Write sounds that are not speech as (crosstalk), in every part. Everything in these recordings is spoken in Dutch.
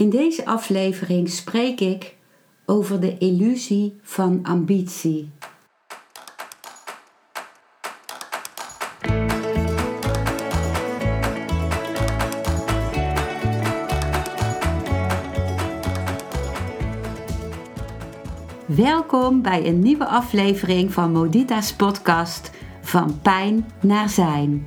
In deze aflevering spreek ik over de illusie van ambitie. Welkom bij een nieuwe aflevering van Modita's podcast Van Pijn naar Zijn.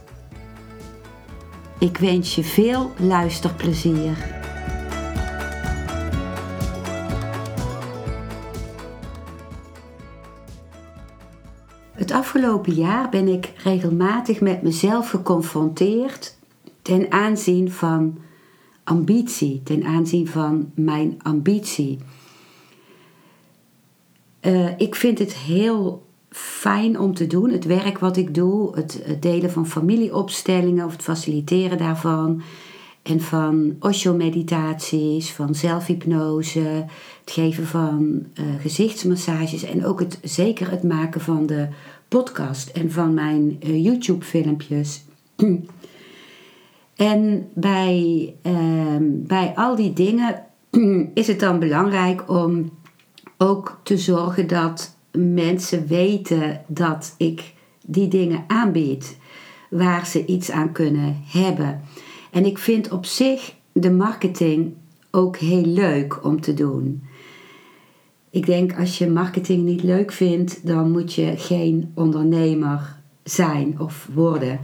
Ik wens je veel luisterplezier. Het afgelopen jaar ben ik regelmatig met mezelf geconfronteerd ten aanzien van ambitie, ten aanzien van mijn ambitie. Uh, ik vind het heel fijn om te doen. Het werk wat ik doe, het, delen van familieopstellingen of het faciliteren daarvan. En van Osho-meditaties, van zelfhypnose, het geven van uh, gezichtsmassages en ook het, zeker het maken van de podcast en van mijn uh, YouTube-filmpjes. (clears throat) en bij, uh, bij al die dingen (clears throat) is het dan belangrijk om ook te zorgen dat mensen weten dat ik die dingen aanbied waar ze iets aan kunnen hebben. En ik vind op zich de marketing ook heel leuk om te doen. Ik denk als je marketing niet leuk vindt, dan moet je geen ondernemer zijn of worden.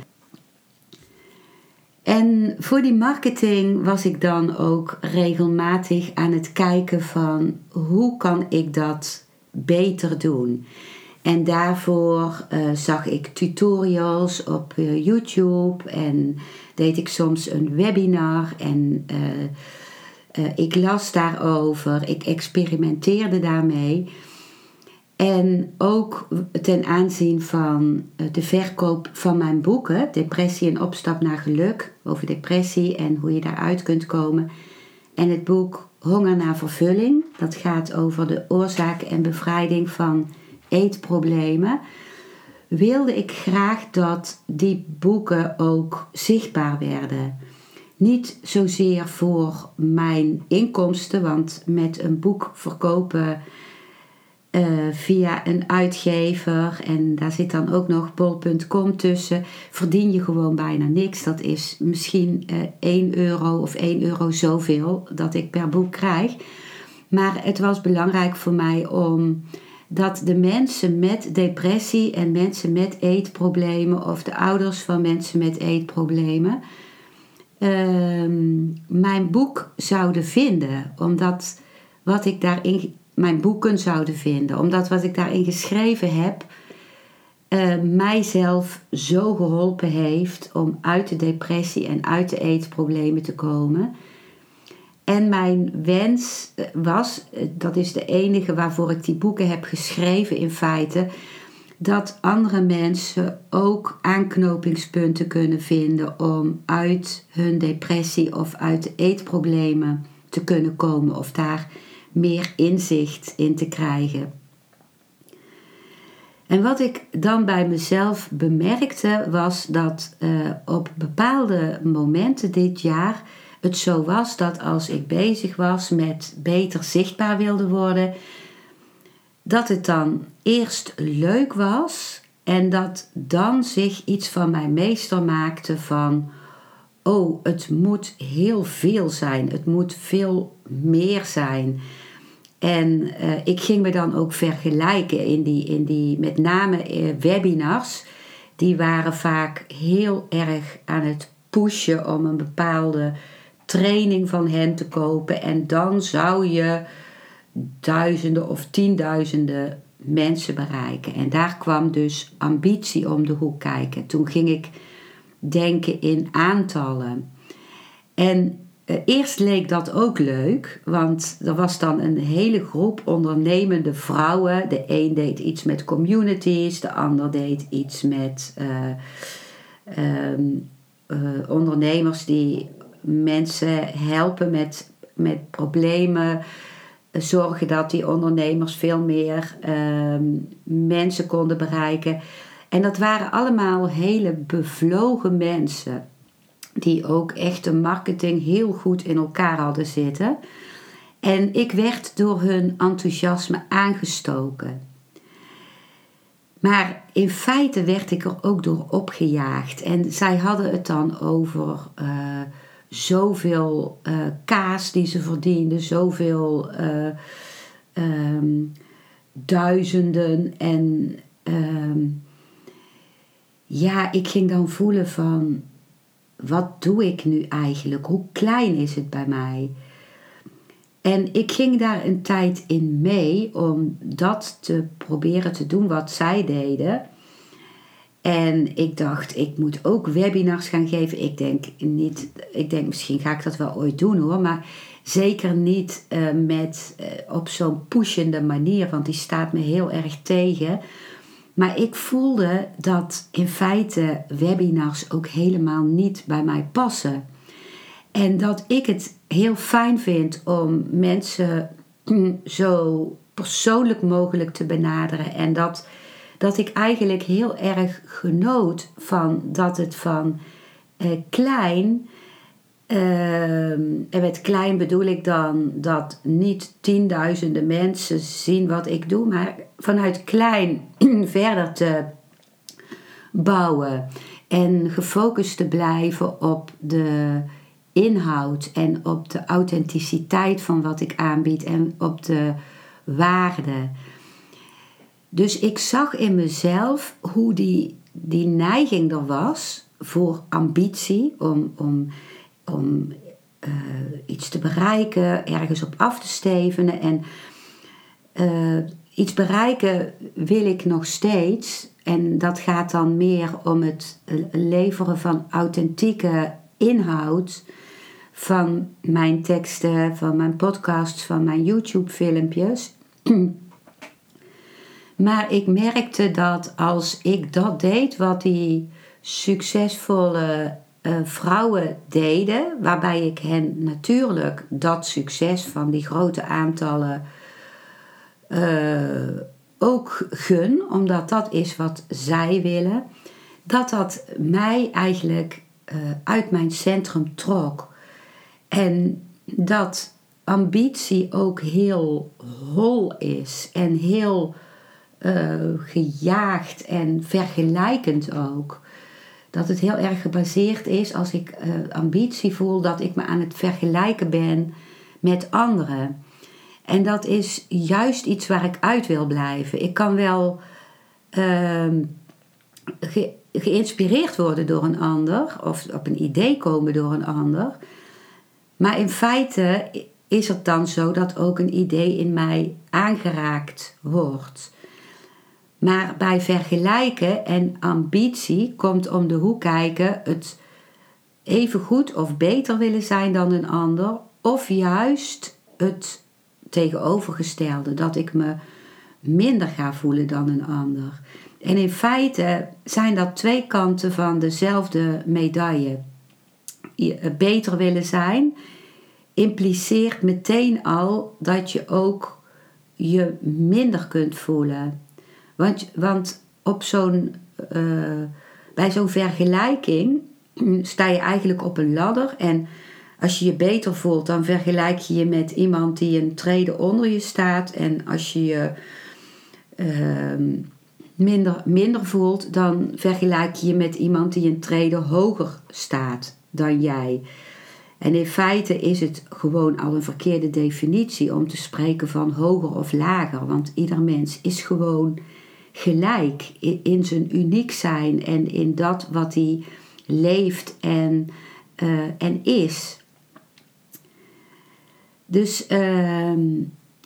En voor die marketing was ik dan ook regelmatig aan het kijken van hoe kan ik dat beter doen. En daarvoor uh, zag ik tutorials op uh, YouTube en deed ik soms een webinar en uh, ik las daarover, ik experimenteerde daarmee. En ook ten aanzien van de verkoop van mijn boeken, Depressie en Opstap naar Geluk, over depressie en hoe je daaruit kunt komen. En het boek Honger naar vervulling. Dat gaat over de oorzaak en bevrijding van eetproblemen. Wilde ik graag dat die boeken ook zichtbaar werden. Niet zozeer voor mijn inkomsten, want met een boek verkopen uh, via een uitgever en daar zit dan ook nog bol.com tussen, verdien je gewoon bijna niks. Dat is misschien uh, eh, 1 euro of 1 euro zoveel dat ik per boek krijg. Maar het was belangrijk voor mij om dat de mensen met depressie en mensen met eetproblemen of de ouders van mensen met eetproblemen uh, mijn boek zouden vinden. Omdat wat ik daarin mijn boeken zouden vinden. Omdat wat ik daarin geschreven heb, uh, mijzelf zo geholpen heeft om uit de depressie en uit de eetproblemen te komen. En mijn wens eh, was, eh, dat is de enige waarvoor ik die boeken heb geschreven in feite, dat andere mensen ook aanknopingspunten kunnen vinden om uit hun depressie of uit de eetproblemen te kunnen komen of daar meer inzicht in te krijgen. En wat ik dan bij mezelf bemerkte was dat uh, op bepaalde momenten dit jaar het zo was dat als ik bezig was met beter zichtbaar wilde worden, dat het dan eerst leuk was en dat dan zich iets van mij meester maakte van oh, het moet heel veel zijn, het moet veel meer zijn. En uh, ik ging me dan ook vergelijken in die, in die met name uh, webinars. Die waren vaak heel erg aan het pushen om een bepaalde training van hen te kopen. En dan zou je duizenden of tienduizenden mensen bereiken. En daar kwam dus ambitie om de hoek kijken. Toen ging ik denken in aantallen. En eh, eerst leek dat ook leuk, want er was dan een hele groep ondernemende vrouwen. De een deed iets met communities, de ander deed iets met eh, ehm, eh, ondernemers die mensen helpen met, met problemen. Zorgen dat die ondernemers veel meer ehm, mensen konden bereiken. En dat waren allemaal hele bevlogen mensen die ook echt de marketing heel goed in elkaar hadden zitten. En ik werd door hun enthousiasme aangestoken. Maar in feite werd ik er ook door opgejaagd. En zij hadden het dan over uh, zoveel uh, kaas die ze verdienden, zoveel uh, um, duizenden. En um, ja, ik ging dan voelen van wat doe ik nu eigenlijk? Hoe klein is het bij mij? En ik ging daar een tijd in mee om dat te proberen te doen wat zij deden. En ik dacht, ik moet ook webinars gaan geven. Ik denk niet, ik denk misschien ga ik dat wel ooit doen hoor, maar zeker niet uh, met, uh, op zo'n pushende manier, want die staat me heel erg tegen. Maar ik voelde dat in feite webinars ook helemaal niet bij mij passen. En dat ik het heel fijn vind om mensen zo persoonlijk mogelijk te benaderen. En dat, dat ik eigenlijk heel erg genoot van dat het van eh, klein Ehm, en met klein bedoel ik dan dat niet tienduizenden mensen zien wat ik doe, maar vanuit klein (clears throat) verder te bouwen en gefocust te blijven op de inhoud en op de authenticiteit van wat ik aanbied en op de waarde. Dus ik zag in mezelf hoe die, die neiging er was voor ambitie, om, om om uh, iets te bereiken, ergens op af te stevenen. En uh, iets bereiken wil ik nog steeds. En dat gaat dan meer om het leveren van authentieke inhoud van mijn teksten, van mijn podcasts, van mijn YouTube-filmpjes. (clears throat) maar ik merkte dat als ik dat deed, wat die succesvolle uh, vrouwen deden, waarbij ik hen natuurlijk dat succes van die grote aantallen uh, ook gun, omdat dat is wat zij willen, dat dat mij eigenlijk uh, uit mijn centrum trok. En dat ambitie ook heel hol is en heel gejaagd en vergelijkend ook dat het heel erg gebaseerd is als ik uh, ambitie voel dat ik me aan het vergelijken ben met anderen. En dat is juist iets waar ik uit wil blijven. Ik kan wel ge geïnspireerd worden door een ander of op een idee komen door een ander. Maar in feite is het dan zo dat ook een idee in mij aangeraakt wordt. Maar bij vergelijken en ambitie komt om de hoek kijken het even goed of beter willen zijn dan een ander, of juist het tegenovergestelde, dat ik me minder ga voelen dan een ander. En in feite zijn dat twee kanten van dezelfde medaille. Beter willen zijn impliceert meteen al dat je ook je minder kunt voelen. Want, want op zo'n, uh, bij zo'n vergelijking sta je eigenlijk op een ladder. En als je je beter voelt, dan vergelijk je je met iemand die een trede onder je staat. En als je je uh, minder, minder voelt, dan vergelijk je je met iemand die een trede hoger staat dan jij. En in feite is het gewoon al een verkeerde definitie om te spreken van hoger of lager. Want ieder mens is gewoon gelijk in zijn uniek zijn en in dat wat hij leeft en, uh, en is. Dus uh,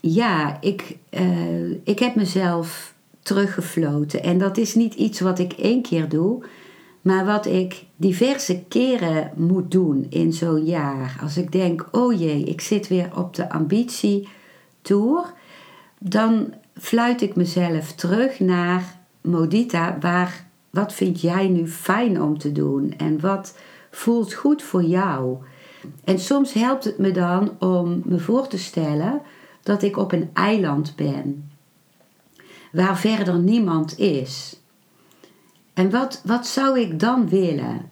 ja, ik, uh, ik heb mezelf teruggefloten. En dat is niet iets wat ik één keer doe. Maar wat ik diverse keren moet doen in zo'n jaar, als ik denk, oh jee, ik zit weer op de ambitietour, dan fluit ik mezelf terug naar Modita, waar, wat vind jij nu fijn om te doen en wat voelt goed voor jou? En soms helpt het me dan om me voor te stellen dat ik op een eiland ben, waar verder niemand is. En wat, wat zou ik dan willen?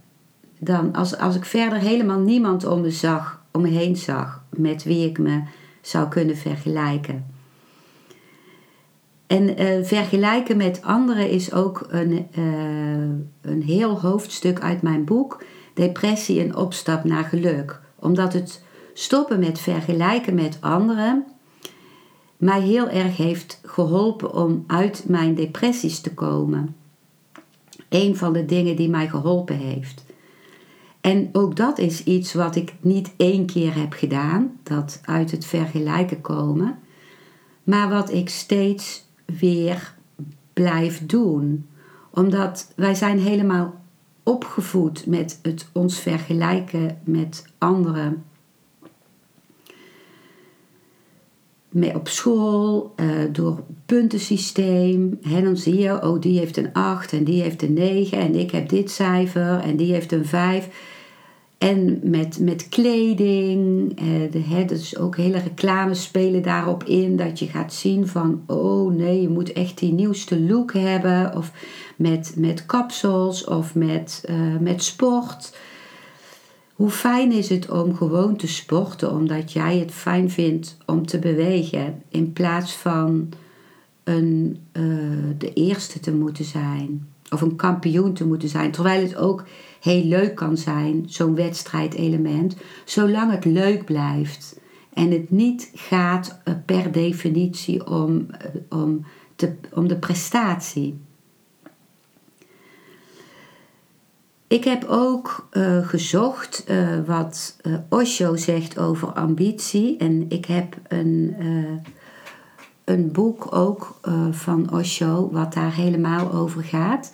Dan, als, als ik verder helemaal niemand om me, zag, om me heen zag met wie ik me zou kunnen vergelijken. En uh, vergelijken met anderen is ook een, uh, een heel hoofdstuk uit mijn boek Depressie en opstap naar geluk. Omdat het stoppen met vergelijken met anderen mij heel erg heeft geholpen om uit mijn depressies te komen. Een van de dingen die mij geholpen heeft. En ook dat is iets wat ik niet één keer heb gedaan, dat uit het vergelijken komen, maar wat ik steeds weer blijf doen. Omdat wij zijn helemaal opgevoed met het ons vergelijken met anderen. Met op school, uh, door puntensysteem. Hè, dan zie je, oh die heeft een 8 en die heeft een 9 en ik heb dit cijfer en die heeft een 5. En met, met kleding, eh, de, dus ook hele reclames spelen daarop in. Dat je gaat zien van, oh nee, je moet echt die nieuwste look hebben. Of met, met kapsels of met, uh, met sport. Hoe fijn is het om gewoon te sporten omdat jij het fijn vindt om te bewegen. In plaats van een, uh, de eerste te moeten zijn. Of een kampioen te moeten zijn. Terwijl het ook heel leuk kan zijn, zo'n wedstrijdelement, zolang het leuk blijft. En het niet gaat eh, per definitie om, eh, om, te, om de prestatie. Ik heb ook gezocht wat Osho zegt over ambitie. En ik heb een, een boek ook van Osho wat daar helemaal over gaat.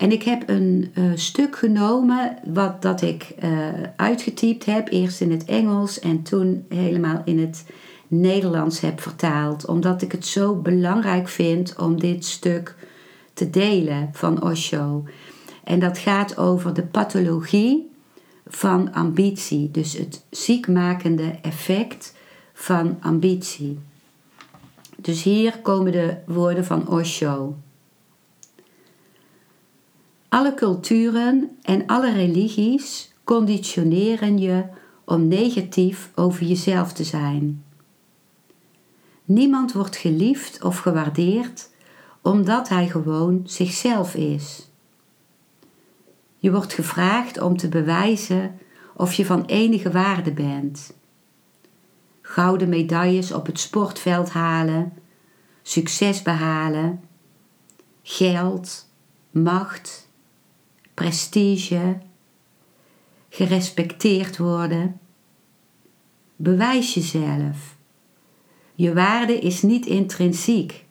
En ik heb een uh, stuk genomen wat dat ik uh, uitgetypt heb, eerst in het Engels en toen helemaal in het Nederlands heb vertaald, omdat ik het zo belangrijk vind om dit stuk te delen van Osho. En dat gaat over de pathologie van ambitie, dus het ziekmakende effect van ambitie. Dus hier komen de woorden van Osho. Alle culturen en alle religies conditioneren je om negatief over jezelf te zijn. Niemand wordt geliefd of gewaardeerd omdat hij gewoon zichzelf is. Je wordt gevraagd om te bewijzen of je van enige waarde bent. Gouden medailles op het sportveld halen, succes behalen, geld, macht prestige, gerespecteerd worden. Bewijs jezelf. Je waarde is niet intrinsiek.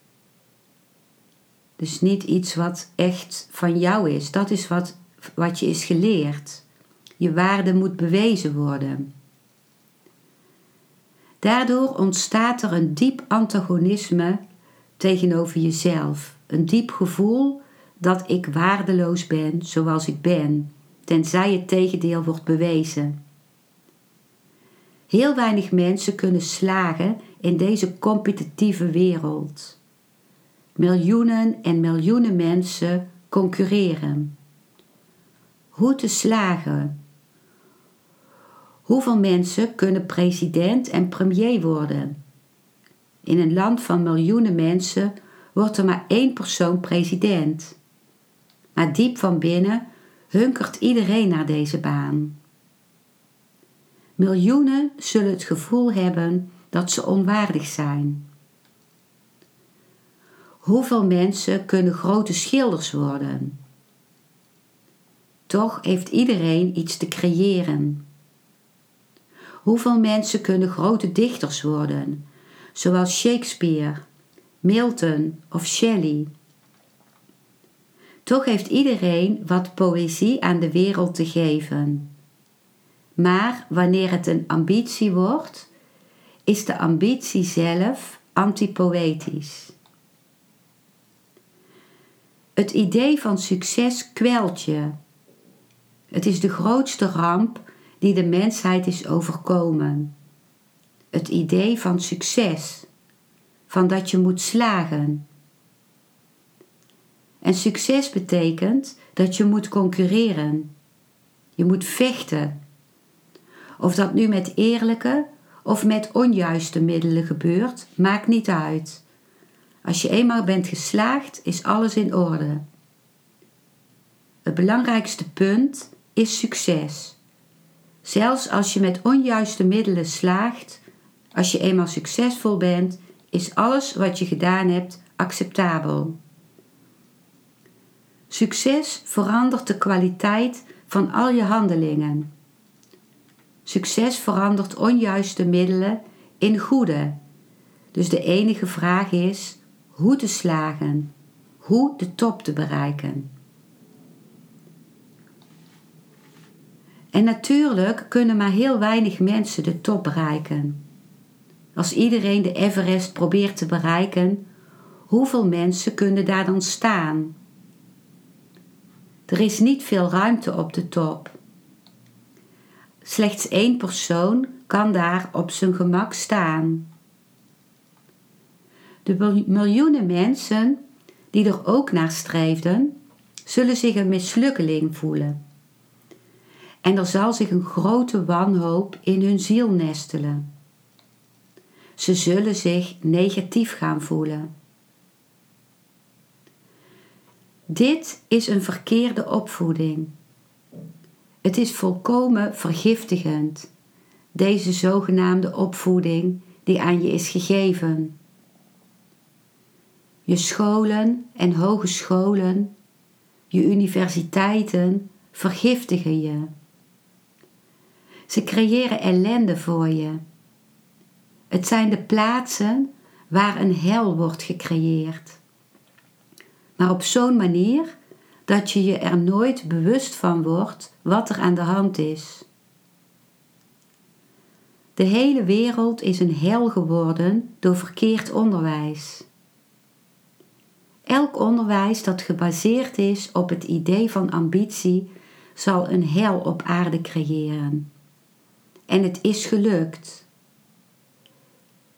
Dus niet iets wat echt van jou is. Dat is wat, wat je is geleerd. Je waarde moet bewezen worden. Daardoor ontstaat er een diep antagonisme tegenover jezelf. Een diep gevoel dat ik waardeloos ben zoals ik ben, tenzij het tegendeel wordt bewezen. Heel weinig mensen kunnen slagen in deze competitieve wereld. Miljoenen en miljoenen mensen concurreren. Hoe te slagen? Hoeveel mensen kunnen president en premier worden? In een land van miljoenen mensen wordt er maar één persoon president maar diep van binnen hunkert iedereen naar deze baan. Miljoenen zullen het gevoel hebben dat ze onwaardig zijn. Hoeveel mensen kunnen grote schilders worden? Toch heeft iedereen iets te creëren. Hoeveel mensen kunnen grote dichters worden, zoals Shakespeare, Milton of Shelley? Toch heeft iedereen wat poëzie aan de wereld te geven. Maar wanneer het een ambitie wordt, is de ambitie zelf antipoëtisch. Het idee van succes kwelt je. Het is de grootste ramp die de mensheid is overkomen. Het idee van succes, van dat je moet slagen. En succes betekent dat je moet concurreren. Je moet vechten. Of dat nu met eerlijke of met onjuiste middelen gebeurt, maakt niet uit. Als je eenmaal bent geslaagd, is alles in orde. Het belangrijkste punt is succes. Zelfs als je met onjuiste middelen slaagt, als je eenmaal succesvol bent, is alles wat je gedaan hebt acceptabel. Succes verandert de kwaliteit van al je handelingen. Succes verandert onjuiste middelen in goede. Dus de enige vraag is hoe te slagen, hoe de top te bereiken. En natuurlijk kunnen maar heel weinig mensen de top bereiken. Als iedereen de Everest probeert te bereiken, hoeveel mensen kunnen daar dan staan? Er is niet veel ruimte op de top. Slechts één persoon kan daar op zijn gemak staan. De miljoenen mensen die er ook naar streefden, zullen zich een mislukkeling voelen. En er zal zich een grote wanhoop in hun ziel nestelen. Ze zullen zich negatief gaan voelen. Dit is een verkeerde opvoeding. Het is volkomen vergiftigend, deze zogenaamde opvoeding die aan je is gegeven. Je scholen en hogescholen, je universiteiten vergiftigen je. Ze creëren ellende voor je. Het zijn de plaatsen waar een hel wordt gecreëerd. Maar op zo'n manier dat je je er nooit bewust van wordt wat er aan de hand is. De hele wereld is een hel geworden door verkeerd onderwijs. Elk onderwijs dat gebaseerd is op het idee van ambitie zal een hel op aarde creëren. En het is gelukt.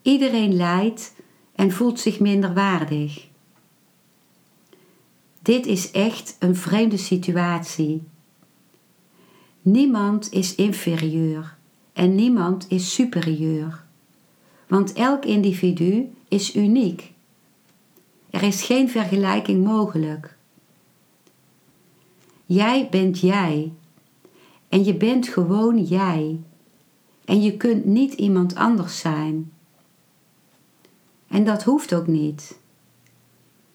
Iedereen lijdt en voelt zich minder waardig. Dit is echt een vreemde situatie. Niemand is inferieur en niemand is superieur, want elk individu is uniek. Er is geen vergelijking mogelijk. Jij bent jij en je bent gewoon jij en je kunt niet iemand anders zijn. En dat hoeft ook niet.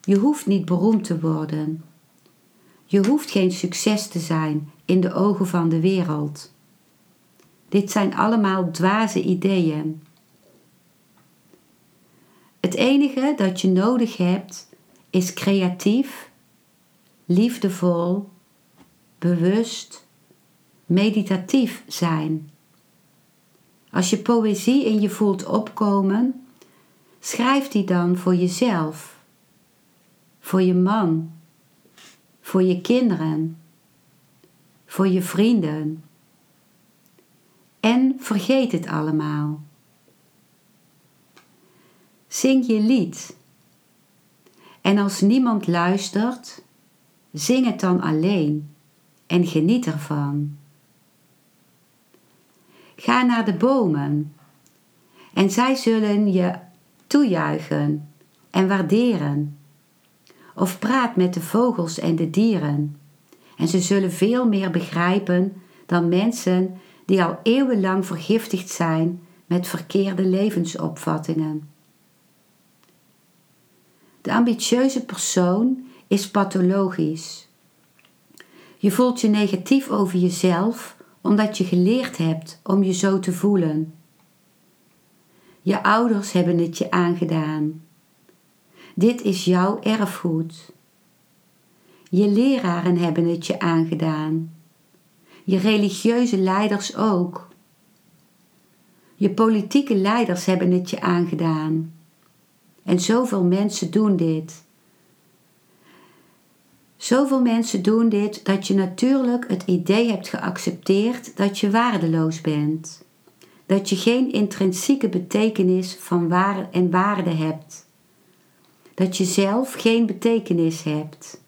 Je hoeft niet beroemd te worden. Je hoeft geen succes te zijn in de ogen van de wereld. Dit zijn allemaal dwaze ideeën. Het enige dat je nodig hebt is creatief, liefdevol, bewust, meditatief zijn. Als je poëzie in je voelt opkomen, schrijf die dan voor jezelf voor je man, voor je kinderen, voor je vrienden. En vergeet het allemaal. Zing je lied. En als niemand luistert, zing het dan alleen en geniet ervan. Ga naar de bomen en zij zullen je toejuichen en waarderen of praat met de vogels en de dieren. En ze zullen veel meer begrijpen dan mensen die al eeuwenlang vergiftigd zijn met verkeerde levensopvattingen. De ambitieuze persoon is pathologisch. Je voelt je negatief over jezelf omdat je geleerd hebt om je zo te voelen. Je ouders hebben het je aangedaan. Dit is jouw erfgoed. Je leraren hebben het je aangedaan. Je religieuze leiders ook. Je politieke leiders hebben het je aangedaan. En zoveel mensen doen dit. Zoveel mensen doen dit dat je natuurlijk het idee hebt geaccepteerd dat je waardeloos bent. Dat je geen intrinsieke betekenis van waar en waarde hebt. Dat je zelf geen betekenis hebt.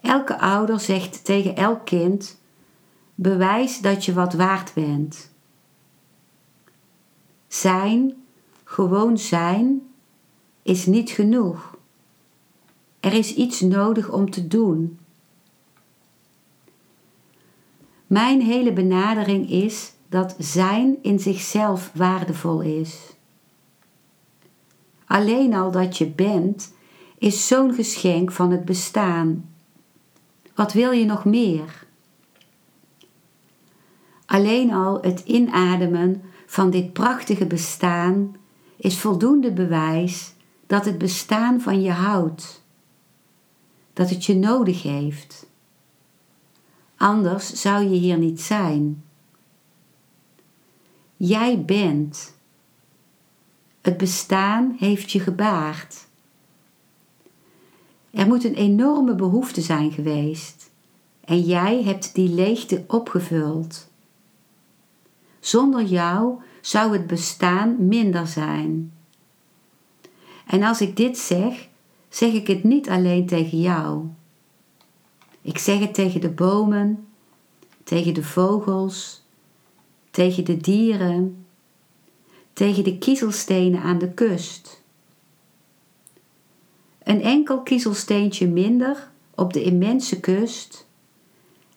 Elke ouder zegt tegen elk kind: bewijs dat je wat waard bent. Zijn, gewoon zijn, is niet genoeg. Er is iets nodig om te doen. Mijn hele benadering is dat zijn in zichzelf waardevol is. Alleen al dat je bent is zo'n geschenk van het bestaan. Wat wil je nog meer? Alleen al het inademen van dit prachtige bestaan is voldoende bewijs dat het bestaan van je houdt, dat het je nodig heeft. Anders zou je hier niet zijn. Jij bent. Het bestaan heeft je gebaard. Er moet een enorme behoefte zijn geweest en jij hebt die leegte opgevuld. Zonder jou zou het bestaan minder zijn. En als ik dit zeg, zeg ik het niet alleen tegen jou. Ik zeg het tegen de bomen, tegen de vogels, tegen de dieren, tegen de kiezelstenen aan de kust. Een enkel kiezelsteentje minder op de immense kust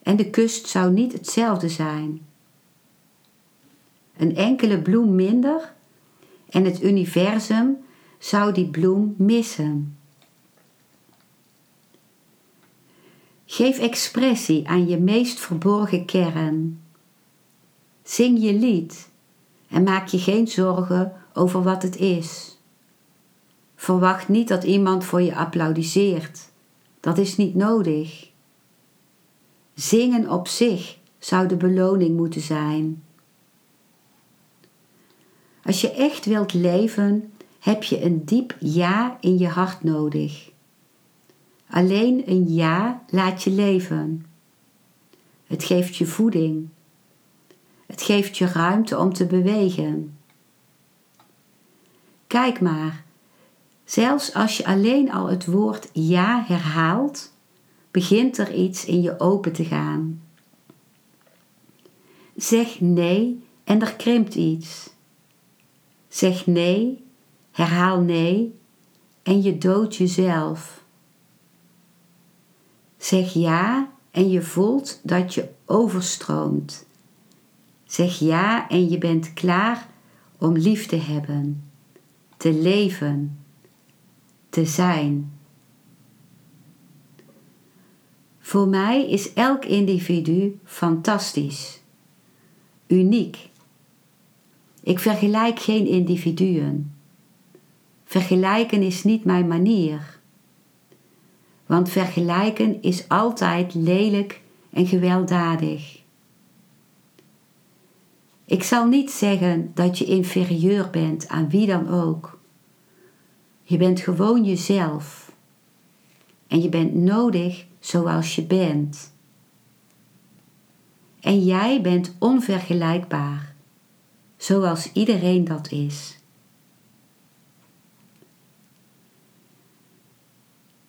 en de kust zou niet hetzelfde zijn. Een enkele bloem minder en het universum zou die bloem missen. Geef expressie aan je meest verborgen kern. Zing je lied en maak je geen zorgen over wat het is. Verwacht niet dat iemand voor je applaudisseert. Dat is niet nodig. Zingen op zich zou de beloning moeten zijn. Als je echt wilt leven, heb je een diep ja in je hart nodig. Alleen een ja laat je leven. Het geeft je voeding. Het geeft je ruimte om te bewegen. Kijk maar, zelfs als je alleen al het woord ja herhaalt, begint er iets in je open te gaan. Zeg nee en er krimpt iets. Zeg nee, herhaal nee en je doodt jezelf. Zeg ja en je voelt dat je overstroomt. Zeg ja en je bent klaar om lief te hebben, te leven, te zijn. Voor mij is elk individu fantastisch, uniek ik vergelijk geen individuen. Vergelijken is niet mijn manier. Want vergelijken is altijd lelijk en gewelddadig. Ik zal niet zeggen dat je inferieur bent aan wie dan ook. Je bent gewoon jezelf. En je bent nodig zoals je bent. En jij bent onvergelijkbaar zoals iedereen dat is.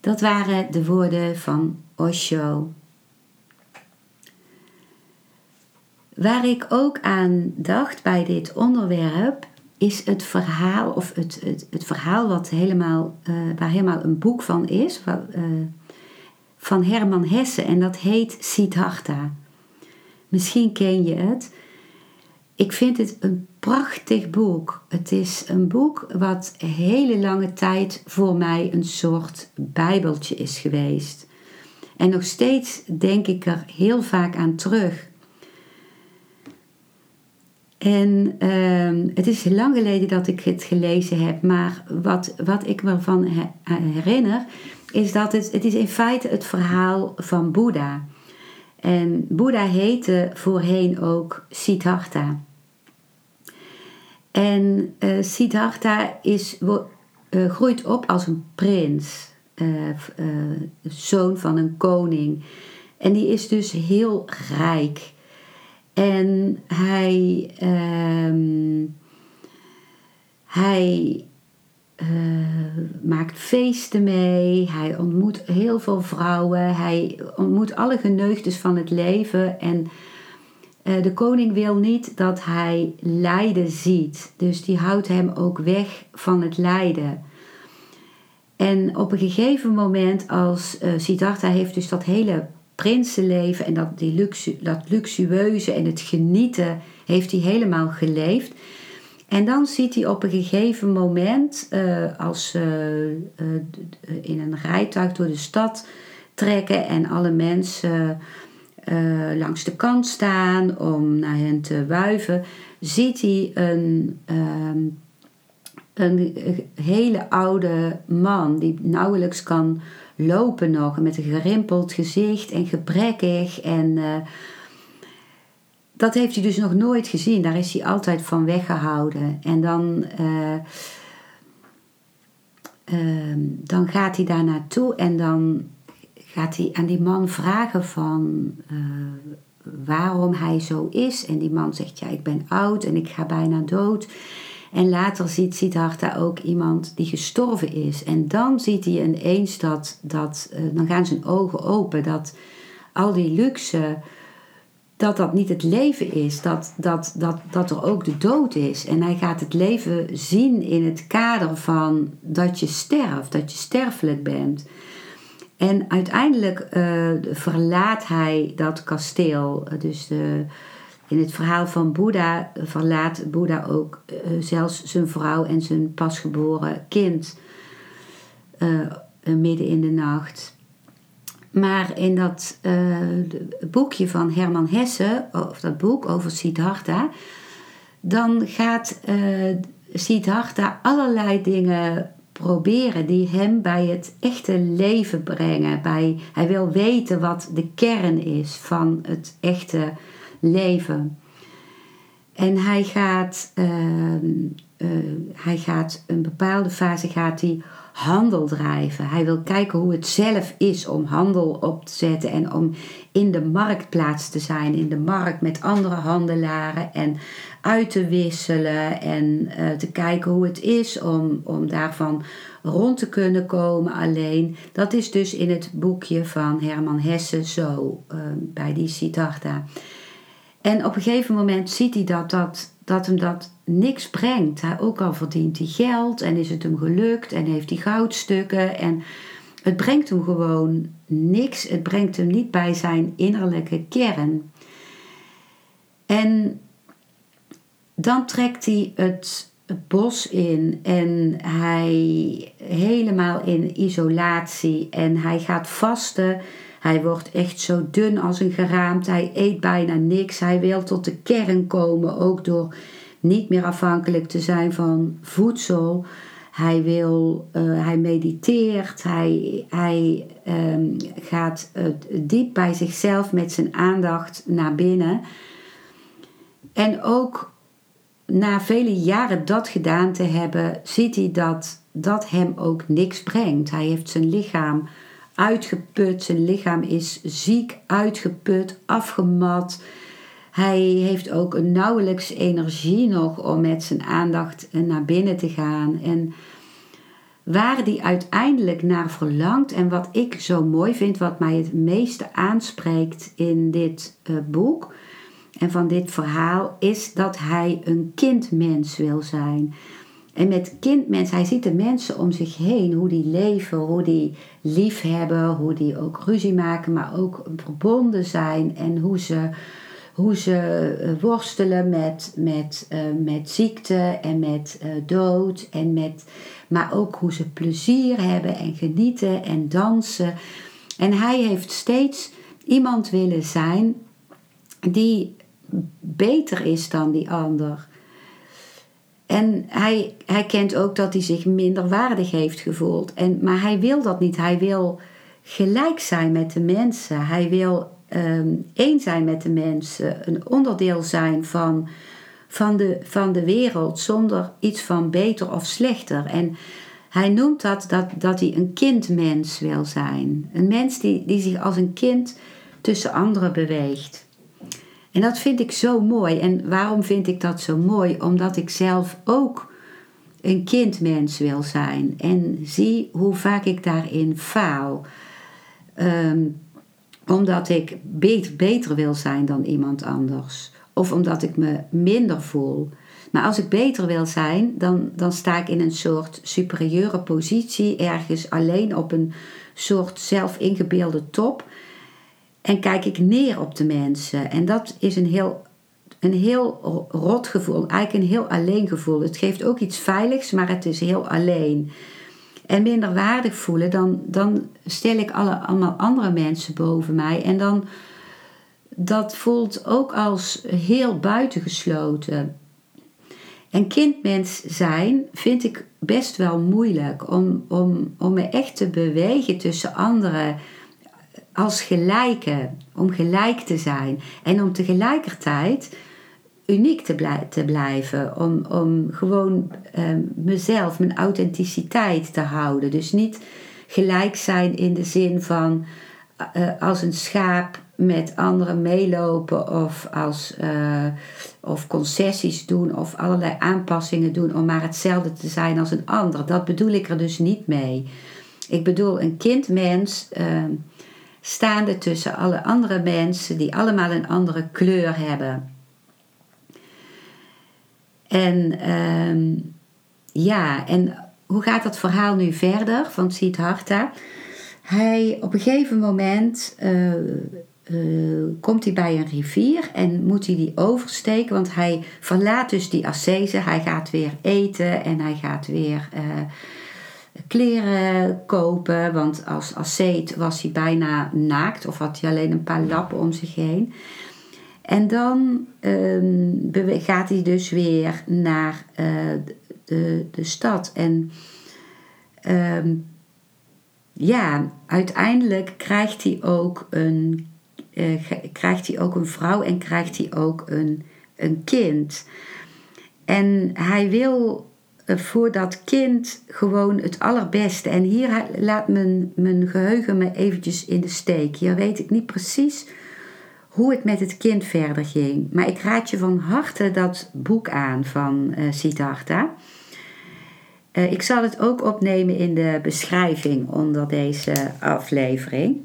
Dat waren de woorden van Osho. Waar ik ook aan dacht bij dit onderwerp is het verhaal, of het, het, het verhaal wat helemaal, uh, waar helemaal een boek van is, uh, van Herman Hesse en dat heet Siddhartha. Misschien ken je het. Ik vind het een prachtig boek. Het is een boek wat hele lange tijd voor mij een soort bijbeltje is geweest. En nog steeds denk ik er heel vaak aan terug. En uh, het is lang geleden dat ik het gelezen heb, maar wat, wat ik me van herinner, is dat het, het is in feite het verhaal van Boeddha. En Boeddha heette voorheen ook Siddhartha. En uh, Siddhartha is, uh, groeit op als een prins, uh, zoon van een koning. En die is dus heel rijk. En hij, uh, hij uh, maakt feesten mee. Hij ontmoet heel veel vrouwen. Hij ontmoet alle geneugdes van het leven. En uh, de koning wil niet dat hij lijden ziet. Dus die houdt hem ook weg van het lijden. En op een gegeven moment, als uh, Siddhartha heeft dus dat hele prinsenleven en dat, die luxu, dat luxueuze en het genieten heeft hij helemaal geleefd. En dan ziet hij op een gegeven moment, uh, als ze uh, in een rijtuig door de stad trekken en alle mensen uh, langs de kant staan om naar hen te wuiven, ziet hij een, ehm, een hele oude man die nauwelijks kan lopen nog met een gerimpeld gezicht en gebrekkig. En dat heeft hij dus nog nooit gezien. Daar is hij altijd van weggehouden. En dan, uh, uh, dan gaat hij daar naartoe en dan gaat hij aan die man vragen van eh, waarom hij zo is. En die man zegt, ja, ik ben oud en ik ga bijna dood. En later ziet Siddhartha ook iemand die gestorven is. En dan ziet hij ineens dat, dat uh, dan gaan zijn ogen open, dat al die luxe, dat dat niet het leven is, dat, dat, dat, dat er ook de dood is. En hij gaat het leven zien in het kader van dat je sterft, dat je sterfelijk bent. En uiteindelijk uh, verlaat hij dat kasteel, dus de in het verhaal van Boeddha verlaat Boeddha ook uh, zelfs zijn vrouw en zijn pasgeboren kind midden in de nacht. Maar in dat uh, boekje van Herman Hesse, of dat boek over Siddhartha, dan gaat Siddhartha allerlei dingen proberen die hem bij het echte leven brengen. Bij, hij wil weten wat de kern is van het echte leven. En hij gaat, uh, uh, hij gaat een bepaalde fase gaat hij handel drijven. Hij wil kijken hoe het zelf is om handel op te zetten en om in de marktplaats te zijn, in de markt met andere handelaren en uit te wisselen en uh, te kijken hoe het is om, om daarvan rond te kunnen komen alleen. Dat is dus in het boekje van Herman Hesse zo bij die Siddhartha. En op een gegeven moment ziet hij dat, dat, dat hem dat niks brengt. Hij, ook al verdient hij geld en is het hem gelukt en heeft hij goudstukken. En het brengt hem gewoon niks. Het brengt hem niet bij zijn innerlijke kern. En dan trekt hij het bos in en hij helemaal in isolatie en hij gaat vasten hij wordt echt zo dun als een geraamte. Hij eet bijna niks. Hij wil tot de kern komen, ook door niet meer afhankelijk te zijn van voedsel. Hij, wil, uh, hij mediteert, hij, hij um, gaat uh, diep bij zichzelf met zijn aandacht naar binnen. En ook na vele jaren dat gedaan te hebben, ziet hij dat dat hem ook niks brengt. Hij heeft zijn lichaam uitgeput, zijn lichaam is ziek, uitgeput, afgemat. Hij heeft ook nauwelijks energie nog om met zijn aandacht naar binnen te gaan. En waar hij uiteindelijk naar verlangt en wat ik zo mooi vind, wat mij het meeste aanspreekt in dit uh, boek en van dit verhaal, is dat hij een kindmens wil zijn. En met kindmens, hij ziet de mensen om zich heen, hoe die leven, hoe die lief hebben, hoe die ook ruzie maken, maar ook verbonden zijn en hoe ze, hoe ze eh, worstelen met, met, uh, met ziekte en met uh, dood, en met, maar ook hoe ze plezier hebben en genieten en dansen. En hij heeft steeds iemand willen zijn die beter is dan die ander. En hij, hij kent ook dat hij zich minder waardig heeft gevoeld. En, maar hij wil dat niet. Hij wil gelijk zijn met de mensen. Hij wil um, één zijn met de mensen. Een onderdeel zijn van, van, de, van de wereld zonder iets van beter of slechter. En hij noemt dat, dat dat hij een kindmens wil zijn. Een mens die, die zich als een kind tussen anderen beweegt. En dat vind ik zo mooi. En waarom vind ik dat zo mooi? Omdat ik zelf ook een kindmens wil zijn. En zie hoe vaak ik daarin faal. Ehm, omdat ik beter, beter wil zijn dan iemand anders. Of omdat ik me minder voel. Maar als ik beter wil zijn, dan, dan sta ik in een soort superieure positie, ergens alleen op een soort zelfingebeelde top. En kijk ik neer op de mensen. En dat is een heel, een heel rot gevoel, eigenlijk een heel alleen gevoel. Het geeft ook iets veiligs, maar het is heel alleen. En minder waardig voelen, dan, dan stel ik alle, allemaal andere mensen boven mij. En dan, dat voelt ook als heel buitengesloten. En kindmens zijn vind ik best wel moeilijk om, om, om me echt te bewegen tussen anderen als gelijke, om gelijk te zijn en om tegelijkertijd uniek te, blij, te blijven, om, om gewoon ehm, mezelf, mijn authenticiteit te houden. Dus niet gelijk zijn in de zin van uh, als een schaap met anderen meelopen of, als, uh, of concessies doen of allerlei aanpassingen doen om maar hetzelfde te zijn als een ander. Dat bedoel ik er dus niet mee. Ik bedoel een kindmens uh, staande tussen alle andere mensen die allemaal een andere kleur hebben. En uh, ja, en hoe gaat dat verhaal nu verder van Siddhartha? Hij op een gegeven moment uh, uh, komt hij bij een rivier en moet hij die oversteken, want hij verlaat dus die ascese. Hij gaat weer eten en hij gaat weer uh, kleren kopen, want als asceet was hij bijna naakt of had hij alleen een paar lappen om zich heen. En dan um, gaat hij dus weer naar de, de stad en um, ja, uiteindelijk krijgt hij ook een, uh, krijgt hij ook een vrouw en krijgt hij ook een, een kind. En hij wil voor dat kind gewoon het allerbeste. En hier laat mijn, mijn geheugen me eventjes in de steek. Hier weet ik niet precies hoe het met het kind verder ging. Maar ik raad je van harte dat boek aan van uh, Siddhartha. Uh, ik zal het ook opnemen in de beschrijving onder deze aflevering.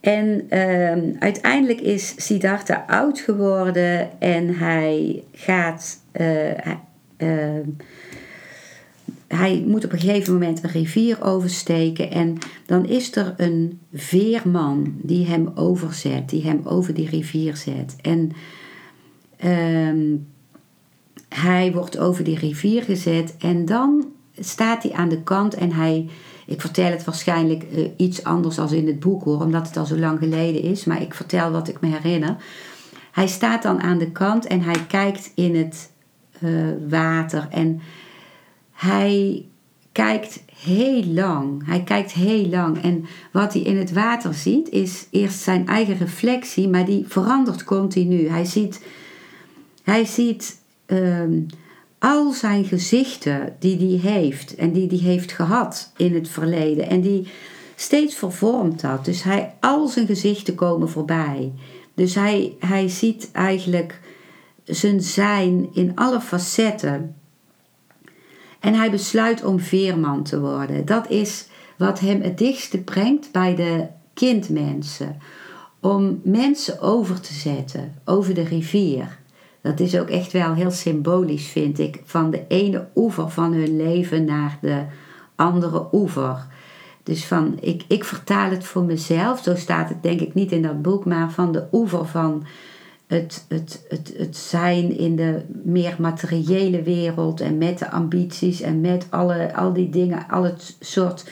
En uh, uiteindelijk is Siddhartha oud geworden en hij gaat. Hij moet op een gegeven moment een rivier oversteken en dan is er een veerman die hem overzet, die hem over die rivier zet. En ehm, hij wordt over die rivier gezet en dan staat hij aan de kant en hij. Ik vertel het waarschijnlijk uh, iets anders dan in het boek hoor, omdat het al zo lang geleden is, maar ik vertel wat ik me herinner. Hij staat dan aan de kant en hij kijkt in het uh, water en hij kijkt heel lang. Hij kijkt heel lang. En wat hij in het water ziet is eerst zijn eigen reflectie, maar die verandert continu. Hij ziet, hij ziet um, al zijn gezichten die hij heeft en die hij heeft gehad in het verleden en die steeds vervormd had. Dus hij, al zijn gezichten komen voorbij. Dus hij, hij ziet eigenlijk zijn zijn in alle facetten. En hij besluit om veerman te worden. Dat is wat hem het dichtste brengt bij de kindmensen. Om mensen over te zetten over de rivier. Dat is ook echt wel heel symbolisch, vind ik. Van de ene oever van hun leven naar de andere oever. Dus van, ik, ik vertaal het voor mezelf, zo staat het denk ik niet in dat boek, maar van de oever van het, het, het, het zijn in de meer materiële wereld en met de ambities en met alle, al die dingen, al het soort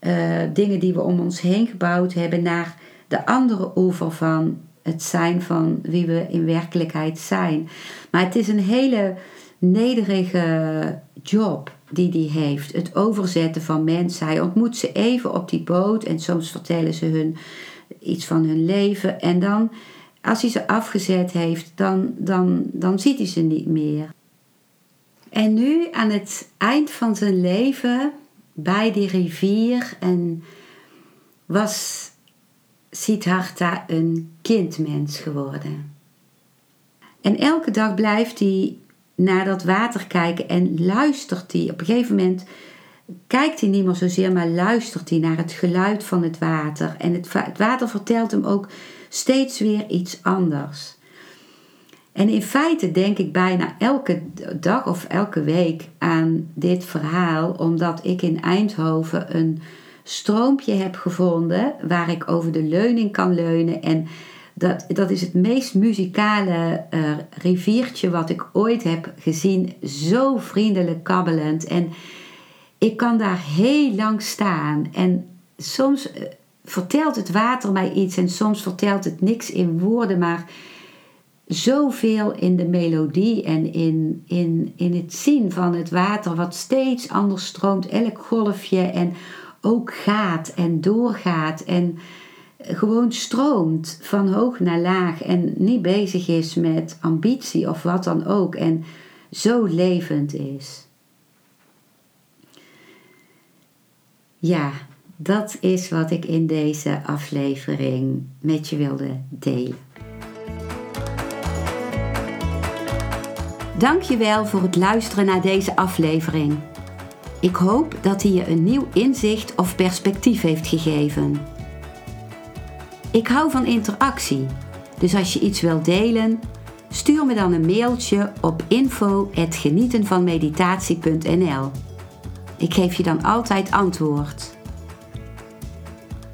uh, dingen die we om ons heen gebouwd hebben, naar de andere oever van het zijn van wie we in werkelijkheid zijn. Maar het is een hele nederige job die hij heeft. Het overzetten van mensen. Hij ontmoet ze even op die boot en soms vertellen ze hun iets van hun leven. En dan, als hij ze afgezet heeft, dan, dan, dan ziet hij ze niet meer. En nu aan het eind van zijn leven, bij die rivier, en was Siddhartha een kindmens geworden. En elke dag blijft hij naar dat water kijken en luistert hij. Op een gegeven moment kijkt hij niet meer zozeer, maar luistert hij naar het geluid van het water. En het, het water vertelt hem ook steeds weer iets anders. En in feite denk ik bijna elke dag of elke week aan dit verhaal, omdat ik in Eindhoven een stroompje heb gevonden waar ik over de leuning kan leunen. En dat, dat is het meest muzikale uh, riviertje wat ik ooit heb gezien. Zo vriendelijk kabbelend. En ik kan daar heel lang staan. En soms eh, vertelt het water mij iets en soms vertelt het niks in woorden, maar zoveel in de melodie en in, in, in het zien van het water, wat steeds anders stroomt, elk golfje en ook gaat en doorgaat en gewoon stroomt van hoog naar laag en niet bezig is met ambitie of wat dan ook en zo levend is. Ja, dat is wat ik in deze aflevering met je wilde delen. Dankjewel voor het luisteren naar deze aflevering. Ik hoop dat hij je een nieuw inzicht of perspectief heeft gegeven. Ik hou van interactie, dus als je iets wilt delen, stuur me dan een mailtje op info@genietenvanmeditatie.nl. Ik geef je dan altijd antwoord.